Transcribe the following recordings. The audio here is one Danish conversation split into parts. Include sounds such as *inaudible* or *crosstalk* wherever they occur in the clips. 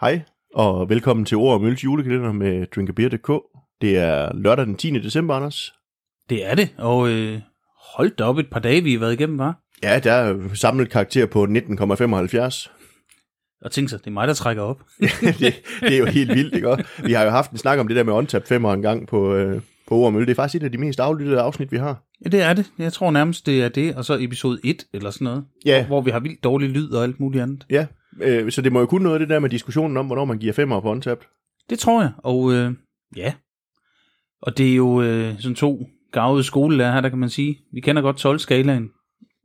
Hej, og velkommen til Ord og Mølles julekalender med drinkabeer.dk. Det er lørdag den 10. december, Anders. Det er det, og øh, hold da op et par dage, vi har været igennem, var. Ja, der er samlet karakter på 19,75. Og tænk sig, det er mig, der trækker op. *laughs* det, det er jo helt vildt, ikke også? Vi har jo haft en snak om det der med OnTap 5 en gang på, øh, på Ord og Mølle. Det er faktisk et af de mest aflyttede afsnit, vi har. Ja, det er det. Jeg tror nærmest, det er det, og så episode 1 eller sådan noget. Ja. Hvor vi har vildt dårlig lyd og alt muligt andet. Ja, øh, så det må jo kun noget det der med diskussionen om, hvornår man giver femmer på OnTap. Det tror jeg, og øh, ja. Og det er jo øh, sådan to gavede skolelærer her, der kan man sige. Vi kender godt 12-skalaen.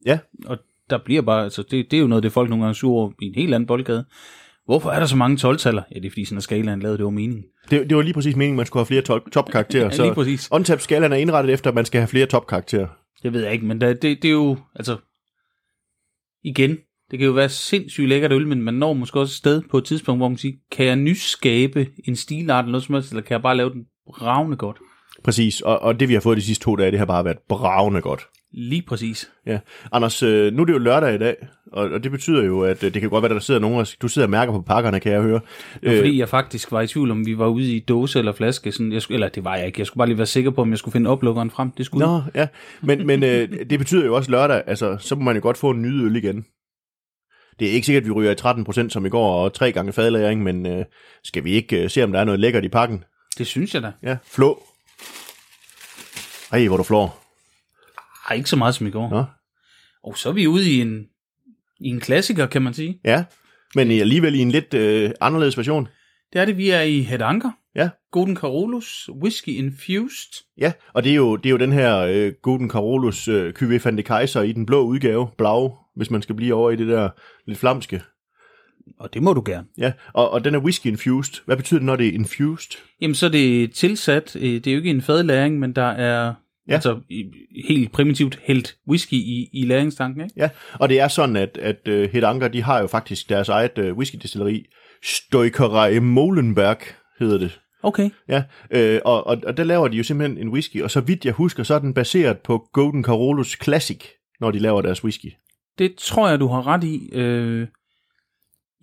Ja. Og der bliver bare, altså det, det er jo noget, det folk nogle gange sur over i en helt anden boldgade. Hvorfor er der så mange 12-taller? Ja, det er fordi sådan, at skalaen lavede, det var meningen. Det, det var lige præcis meningen, man skulle have flere top, topkarakterer. *laughs* Ja, lige præcis. Så OnTap-skalaen er indrettet efter, at man skal have flere topkarakterer. Det ved jeg ikke, men det, det, det er jo, altså, igen, det kan jo være sindssygt lækkert øl, men man når måske også et sted på et tidspunkt, hvor man siger, kan jeg nyskabe en stilart eller noget som helst, eller kan jeg bare lave den bravende godt? Præcis, og, og det vi har fået de sidste to dage, det har bare været bravende godt. Lige præcis. Ja. Anders, øh, nu er det jo lørdag i dag, og, og det betyder jo, at øh, det kan godt være, at der sidder nogen, og du sidder og mærker på pakkerne, kan jeg høre. Øh, fordi jeg faktisk var i tvivl om, vi var ude i dåse eller flaske. Sådan, jeg skulle, eller det var jeg ikke. Jeg skulle bare lige være sikker på, om jeg skulle finde oplukkeren frem. Det skulle Nå, ja. Men, men øh, det betyder jo også lørdag, altså, så må man jo godt få en ny øl igen. Det er ikke sikkert, at vi ryger i 13 procent som i går, og tre gange fadlæring, men øh, skal vi ikke øh, se, om der er noget lækkert i pakken? Det synes jeg da. Ja, flå. Ej, hvor du flår. Ej, ikke så meget som i går. Nå. Og så er vi ude i en, i en klassiker, kan man sige. Ja, men alligevel i en lidt øh, anderledes version. Det er det, vi er i Het Anker. Ja. Golden Carolus Whisky Infused. Ja, og det er jo, det er jo den her øh, Golden Carolus øh, Cuvée van de Kaiser i den blå udgave, blau, hvis man skal blive over i det der lidt flamske. Og det må du gerne. Ja, og, og den er whisky infused. Hvad betyder det, når det er infused? Jamen, så er det tilsat. øh, Det er jo ikke en fadlæring, men der er Ja. altså helt primitivt hældt whisky i, i læringstanken, ikke? Ja, og det er sådan, at, at uh, Het Anker, de har jo faktisk deres eget uh, whiskydestilleri. Stoikerei Molenberg hedder det. Okay. Ja, øh, og, og, og der laver de jo simpelthen en whisky, og så vidt jeg husker, så er den baseret på Golden Carolus Classic, når de laver deres whisky. Det tror jeg, du har ret i. Øh,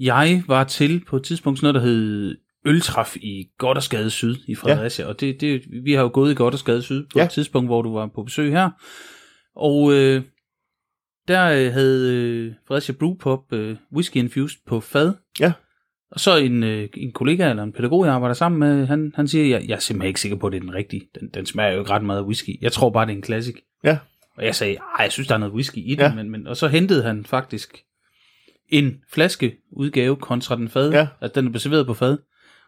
jeg var til på et tidspunkt sådan noget, der hed Øltræf i Goddersgade Syd i Fredericia, ja. og det, det, vi har jo gået i Goddersgade Syd på Ja. et tidspunkt, hvor du var på besøg her. Og øh, der øh, havde øh, Fredericia Brewpub øh, Whisky Infused på fad. Ja. Og så en, øh, en kollega eller en pædagog, jeg arbejder sammen med, han, han siger, jeg, jeg er simpelthen ikke sikker på, at det er den rigtige. Den, den smager jo ikke ret meget af whisky. Jeg tror bare, det er en classic. Ja, Og jeg sagde, jeg synes, der er noget whisky i den. Ja. Men, men, og så hentede han faktisk en flaskeudgave kontra den fad. Ja. At den er serveret på fad.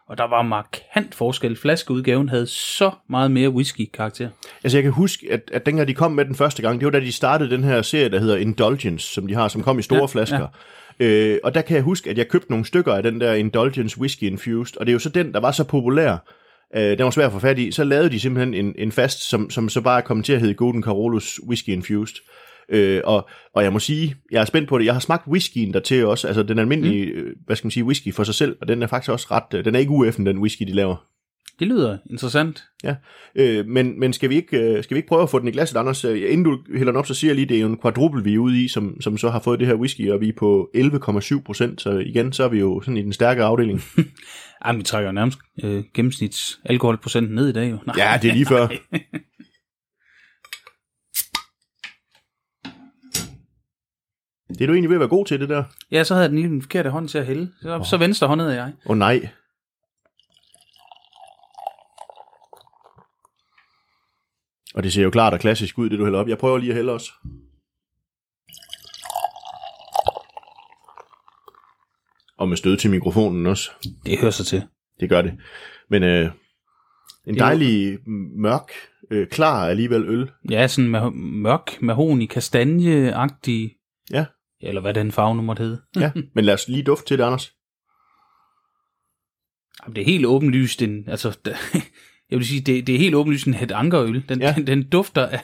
Og der var markant forskel. Flaskeudgaven havde så meget mere whisky-karakter. Altså jeg kan huske, at, at dengang de kom med den første gang, det var da de startede den her serie, der hedder Indulgence, som de har, som kom i store Ja, flasker. Ja. Øh, og der kan jeg huske, at jeg købte nogle stykker af den der Indulgence Whisky Infused, og det er jo så den, der var så populær, øh, den var svær at få fat i, så lavede de simpelthen en, en fast, som, som så bare kom til at hedde Golden Carolus Whisky Infused. Øh, og, og jeg må sige, jeg er spændt på det. Jeg har smagt whiskyen der til også, altså den almindelige, mm. hvad skal man sige, whisky for sig selv, og den er faktisk også ret, øh, den er ikke UF'en, den whisky, de laver. Det lyder interessant. Ja, øh, men, men skal, vi ikke, øh, skal vi ikke prøve at få den i glasset, Anders? Øh, Inden du hælder den op, så siger jeg lige, det er jo en quadruple, vi er ude i, som, som så har fået det her whisky, og vi er på 11,7 procent, så igen, så er vi jo sådan i den stærke afdeling. *laughs* Ej, men vi trækker jo nærmest øh, gennemsnits alkoholprocenten ned i dag jo. Nej. ja, det er lige før. *laughs* Det er du egentlig ved at være god til, det der? Ja, så havde jeg den lige den forkerte hånd til at hælde. Så, oh. så venstre hånd er jeg. Åh oh, nej. Og det ser jo klart og klassisk ud, det du hælder op. Jeg prøver lige at hælde også. Og med stød til mikrofonen også. Det hører sig til. Det gør det. Men øh, en dejlig mørk, øh, klar alligevel øl. Ja, sådan med, mørk, mahoni, kastanjeagtig, Ja, eller hvad den farve nu måtte hedde. ja. *laughs* Men lad os lige dufte til det, Anders. Jamen, det er helt åbenlyst en, altså, *laughs* jeg vil sige, det, det er helt åbenlyst en het ankerøl. Den, Ja. ja. den, den dufter af,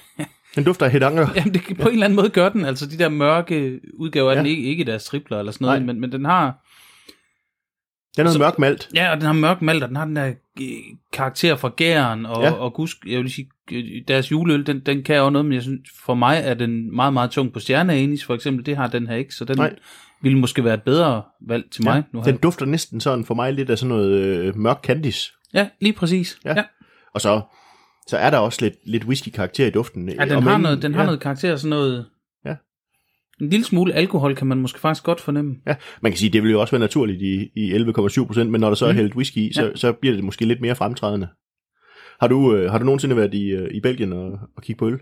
Den dufter af hedanker. *laughs* jamen det, på en eller anden måde gør den, altså de der mørke udgaver af Ja. den, ikke, ikke deres tripler eller sådan noget, Nej. men, men den har, Den er noget Så- mørk malt. ja, og den har mørk malt, og den har den der øh, karakter fra gæren, og, Ja. ja. og gusk, jeg vil sige, øh, deres juleøl, den, den kan også noget, men jeg synes, for mig er den meget, meget tung på stjerneanis, for eksempel. Det har den her ikke, så den Nej. ville måske være et bedre valg til mig. Nu har Den jeg- dufter næsten sådan for mig lidt af sådan noget øh, mørk candice. Ja, lige præcis. Ja. Ja, ja. Og så, så er der også lidt, lidt whisky-karakter i duften. ja den, har end- noget, den har ja, noget karakter, sådan noget... Ja. En lille smule alkohol kan man måske faktisk godt fornemme. Ja, man kan sige, det vil jo også være naturligt i, i 11,7 procent, men når der så er Mm. hældt whisky i, så, Ja. så bliver det måske lidt mere fremtrædende. Har du, øh, har du nogensinde været i, øh, i Belgien og, og kigge på øl?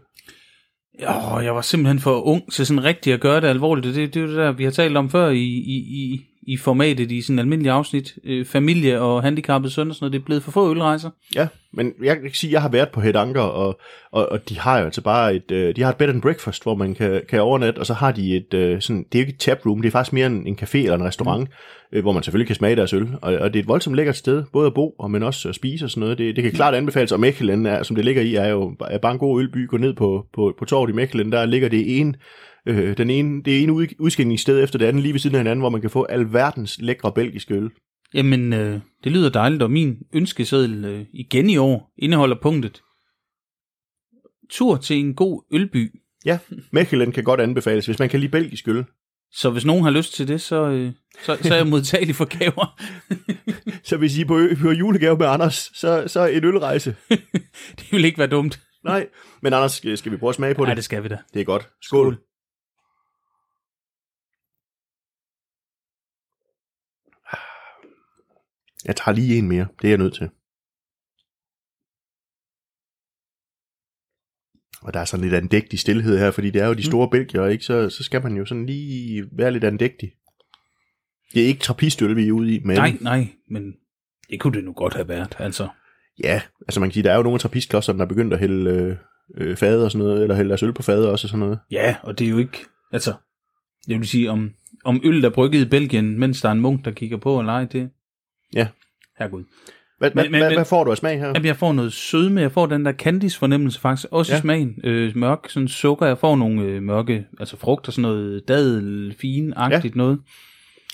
Åh, jeg var simpelthen for ung til sådan rigtigt at gøre det alvorligt. Det, det er jo det der, vi har talt om før i, i, i, i formatet i sådan almindelige afsnit. Øh, familie og handicappede søn og sådan noget. Det er blevet for få ølrejser. Ja, men jeg kan sige, at jeg har været på Het Anker, og, og, og de har jo altså bare et, øh, de har et bed and breakfast, hvor man kan, kan overnatte, og så har de et, øh, sådan, det er jo ikke et taproom, det er faktisk mere en, en café eller en restaurant, mm. øh, hvor man selvfølgelig kan smage deres øl, og, og det er et voldsomt lækkert sted, både at bo, og men også at spise og sådan noget. Det, det kan klart anbefales, og Mechelen, er, som det ligger i, er jo er bare en god ølby. Gå ned på, på, på torvet i Mechelen, der ligger det en, øh, den ene, det ene ud, udskænkningssted efter det andet, lige ved siden af hinanden, hvor man kan få alverdens lækre belgiske øl. Jamen, øh, det lyder dejligt, og min ønskeseddel øh, igen i år indeholder punktet. Tur til en god ølby. Ja, Mechelen kan godt anbefales, hvis man kan lide belgisk øl. Så hvis nogen har lyst til det, så, øh, så, så er jeg modtagelig for gaver. *laughs* Så hvis I er på, på julegave med Anders, så, så en ølrejse. *laughs* det vil ikke være dumt. Nej, men Anders, skal skal vi prøve at smage på det? Nej, det skal vi da. Det er godt. Skål. Skål. Jeg tager lige en mere. Det er jeg nødt til. Og der er sådan lidt andægtig stillhed her, fordi det er jo de store mm. belgier, ikke? Så, så skal man jo sådan lige være lidt andægtig. Det er ikke trappistøl, vi er ude i, men Nej, nej, men det kunne det nu godt have været, altså. ja, altså man kan sige, der er jo nogle af der er begyndt at hælde øh, øh, og sådan noget, eller hælde deres øl på fade også og sådan noget. Ja, og det er jo ikke, altså, jeg vil sige, om, om øl, der er brygget i Belgien, mens der er en munk, der kigger på, eller ej, det... Ja. Herregud. Hvad, Men- men, hvad, hvad får du af smag her? Jamen, jeg får noget sødme, jeg får den der candice fornemmelse faktisk, også ja. I smagen. Øh, mørk, sådan sukker, jeg får nogle øh, mørke, altså frugt og sådan noget dadel, fin-agtigt ja. noget.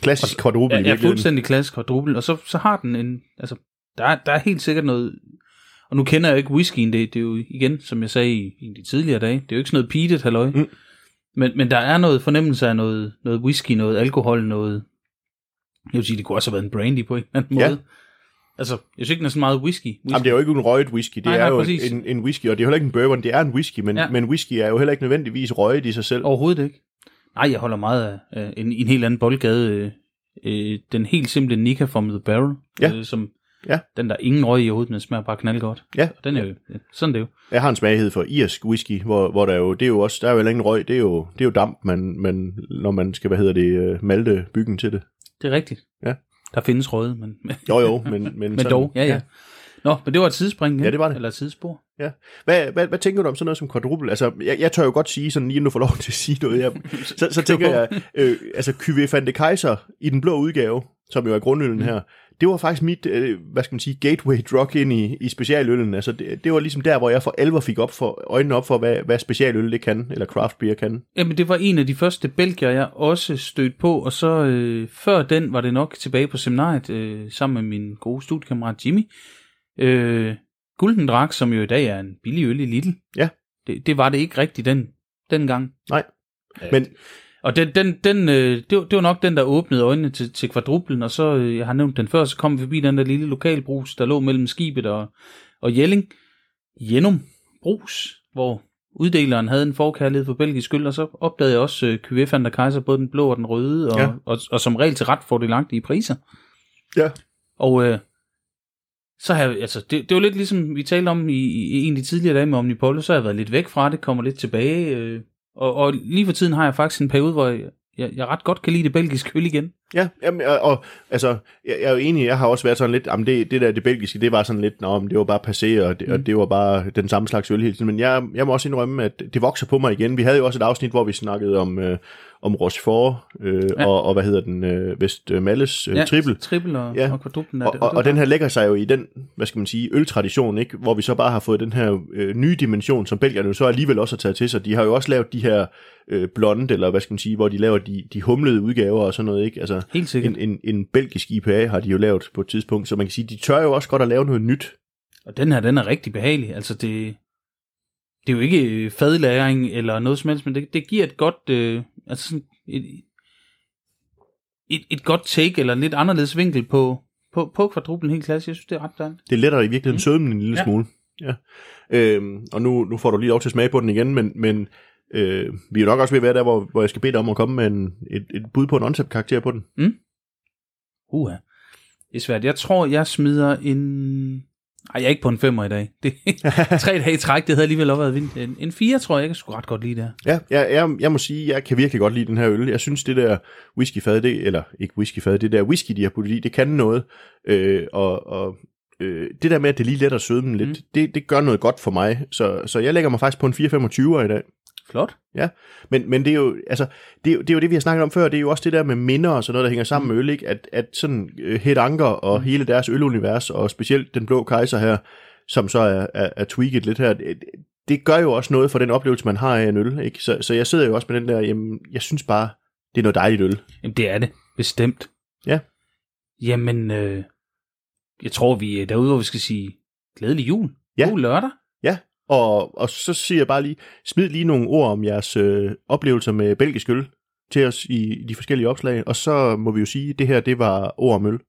Klassisk quadruple i Ja, ja, fuldstændig klassisk quadruple, og så, så har den en, altså, der er, der er helt sikkert noget, og nu kender jeg jo ikke whiskyen, det, det er jo igen, som jeg sagde i, i de tidligere dage, det er jo ikke sådan noget peated halløj, Mm. men, men der er noget fornemmelse af noget, noget whisky, noget alkohol, noget, jeg vil sige, det kunne også have været en brandy på en eller anden Ja. måde. Altså, jeg synes ikke, den er så meget whisky. whisky. Jamen, det er jo ikke en røget whisky, det Nej, er nej, jo præcis. en, en whisky, og det er heller ikke en bourbon, det er en whisky, men, Ja. men whisky er jo heller ikke nødvendigvis røget i sig selv. Overhovedet ikke. Nej, jeg holder meget af øh, en, en helt anden boldgade. Øh, øh, den helt simple Nika from the Barrel. Ja. Øh, som, Ja. Den der ingen røg i overhovedet, den smager bare knaldgodt. Ja. Og den er jo, ja, sådan er det jo. Jeg har en smaghed for irsk whisky, hvor, hvor der jo, det er jo også, der er jo ingen røg, det er jo, det er jo damp, man, man, når man skal, hvad hedder det, øh, malte byggen til det. Det er rigtigt. Ja. Der findes røde, men, Jo jo, *laughs* men, men, men dog, ja, ja. Nå, men det var et tidsspring, ikke? Ja, det var det. Eller et tidsspor. Hvad, hvad, hvad tænker du om sådan noget som quadruple? Altså, jeg, jeg tør jo godt sige, sådan lige nu får lov til at sige noget. Jeg, *laughs* så, så tænker jeg, øh, altså Cuvée van de Kaiser i den blå udgave, som jo er grundøllen Mm. her, det var faktisk mit, øh, hvad skal man sige, gateway drug ind i, i specialøllen. Altså, det, det var ligesom der, hvor jeg for alvor fik op for, øjnene op for, hvad, hvad specialøl det kan, eller craft beer kan. Jamen, det var en af de første belgier, jeg også stødte på, og så øh, før den var det nok tilbage på seminariet, øh, sammen med min gode studiekammerat Jimmy. Øh, Gulden Drak, som jo i dag er en billig øl i Lidl. Ja. Det, det var det ikke rigtigt den, dengang. Nej. Men Og den, den, den, øh, det, var, det var nok den, der åbnede øjnene til, til kvadruplen, og så, øh, jeg har nævnt den før, så kom vi forbi den der lille lokalbrus, der lå mellem skibet og, og Jelling. Jenum Brus, hvor uddeleren havde en forkærlighed for belgisk øl, og så opdagede jeg også øh, van der Kaiser, både den blå og den røde, og, Ja. og, og, og som regel til ret fordelagtige priser. Ja. Og øh, så har jeg, altså, det, det var lidt ligesom vi talte om i, i en af de tidligere dage med Omnipollo, så har jeg været lidt væk fra det, kommer lidt tilbage, øh, og, og lige for tiden har jeg faktisk en periode, hvor jeg, jeg, jeg ret godt kan lide det belgiske øl igen. Ja, jamen, og, og altså, jeg, jeg er jo enig, jeg har også været sådan lidt, jamen det, det der, det belgiske, det var sådan lidt, nå, men det var bare passé, og det, mm. og det var bare den samme slags øl hele tiden, men jeg, jeg må også indrømme, at det vokser på mig igen. Vi havde jo også et afsnit, hvor vi snakkede om, øh, om Rochefort, øh, Ja. og, og hvad hedder den, øh, Vest øh, Malles øh, ja. triple. Triple og, ja. Og kvadruplen. Og, og, og den her lægger sig jo i den, hvad skal man sige, øltradition, ikke? hvor vi så bare har fået den her øh, nye dimension, som belgierne jo så alligevel også har taget til sig. De har jo også lavet de her øh, blonde, eller hvad skal man sige, hvor de laver de, de humlede udgaver og sådan noget. Ikke? Altså, Helt sikkert. en, en, en belgisk IPA har de jo lavet på et tidspunkt, så man kan sige, de tør jo også godt at lave noget nyt. Og den her, den er rigtig behagelig. Altså det, det er jo ikke øh, fadlæring eller noget som helst, men det, det giver et godt, øh, altså sådan et, et, et godt take eller en lidt anderledes vinkel på, på, på kvadruplen helt klassisk. Jeg synes, det er ret dejligt. Det letter i virkeligheden mm. sødmen en lille Ja. ja. smule. Ja. Øhm, og nu, nu får du lige lov til at smage på den igen, men, men øh, vi er nok også ved at være der, hvor, hvor jeg skal bede dig om at komme med en, et, et bud på en onset-karakter på den. Uha. Det er svært. Jeg tror, jeg smider en... Ej, jeg er ikke på en femmer i dag. *laughs* Det tre dage i træk, det havde alligevel også været vildt. En, en fire, tror jeg, jeg sgu ret godt lide det her. Ja, jeg, jeg, jeg må sige, jeg kan virkelig godt lide den her øl. Jeg synes, det der whiskyfad, det, eller ikke whiskyfad, det der whisky, de har puttet i, det kan noget. Øh, og og øh, det der med, at det lige letter sødmen lidt, Mm. mm. det, det gør noget godt for mig. Så, så jeg lægger mig faktisk på en 4,25'er i dag. Flot. Men, men det, er jo, altså, det, er det er jo det, vi har snakket om før. Det er jo også det der med minder og sådan noget, der hænger sammen med øl. Ikke? At, at sådan uh, Het Anker og Mm. hele deres ølunivers, og specielt den blå kejser her, som så er, er, er tweaked lidt her, det, det gør jo også noget for den oplevelse, man har af en øl. Ikke? Så, så jeg sidder jo også med den der, jamen, jeg synes bare, det er noget dejligt øl. Jamen, det er det. Bestemt. Ja. Jamen, øh, jeg tror, vi er derude, hvor vi skal sige glædelig jul. Ja. God lørdag. Og, og så siger jeg bare lige, smid lige nogle ord om jeres øh, oplevelser med belgisk øl til os i, i de forskellige opslag, og så må vi jo sige, at det her, det var ord om øl.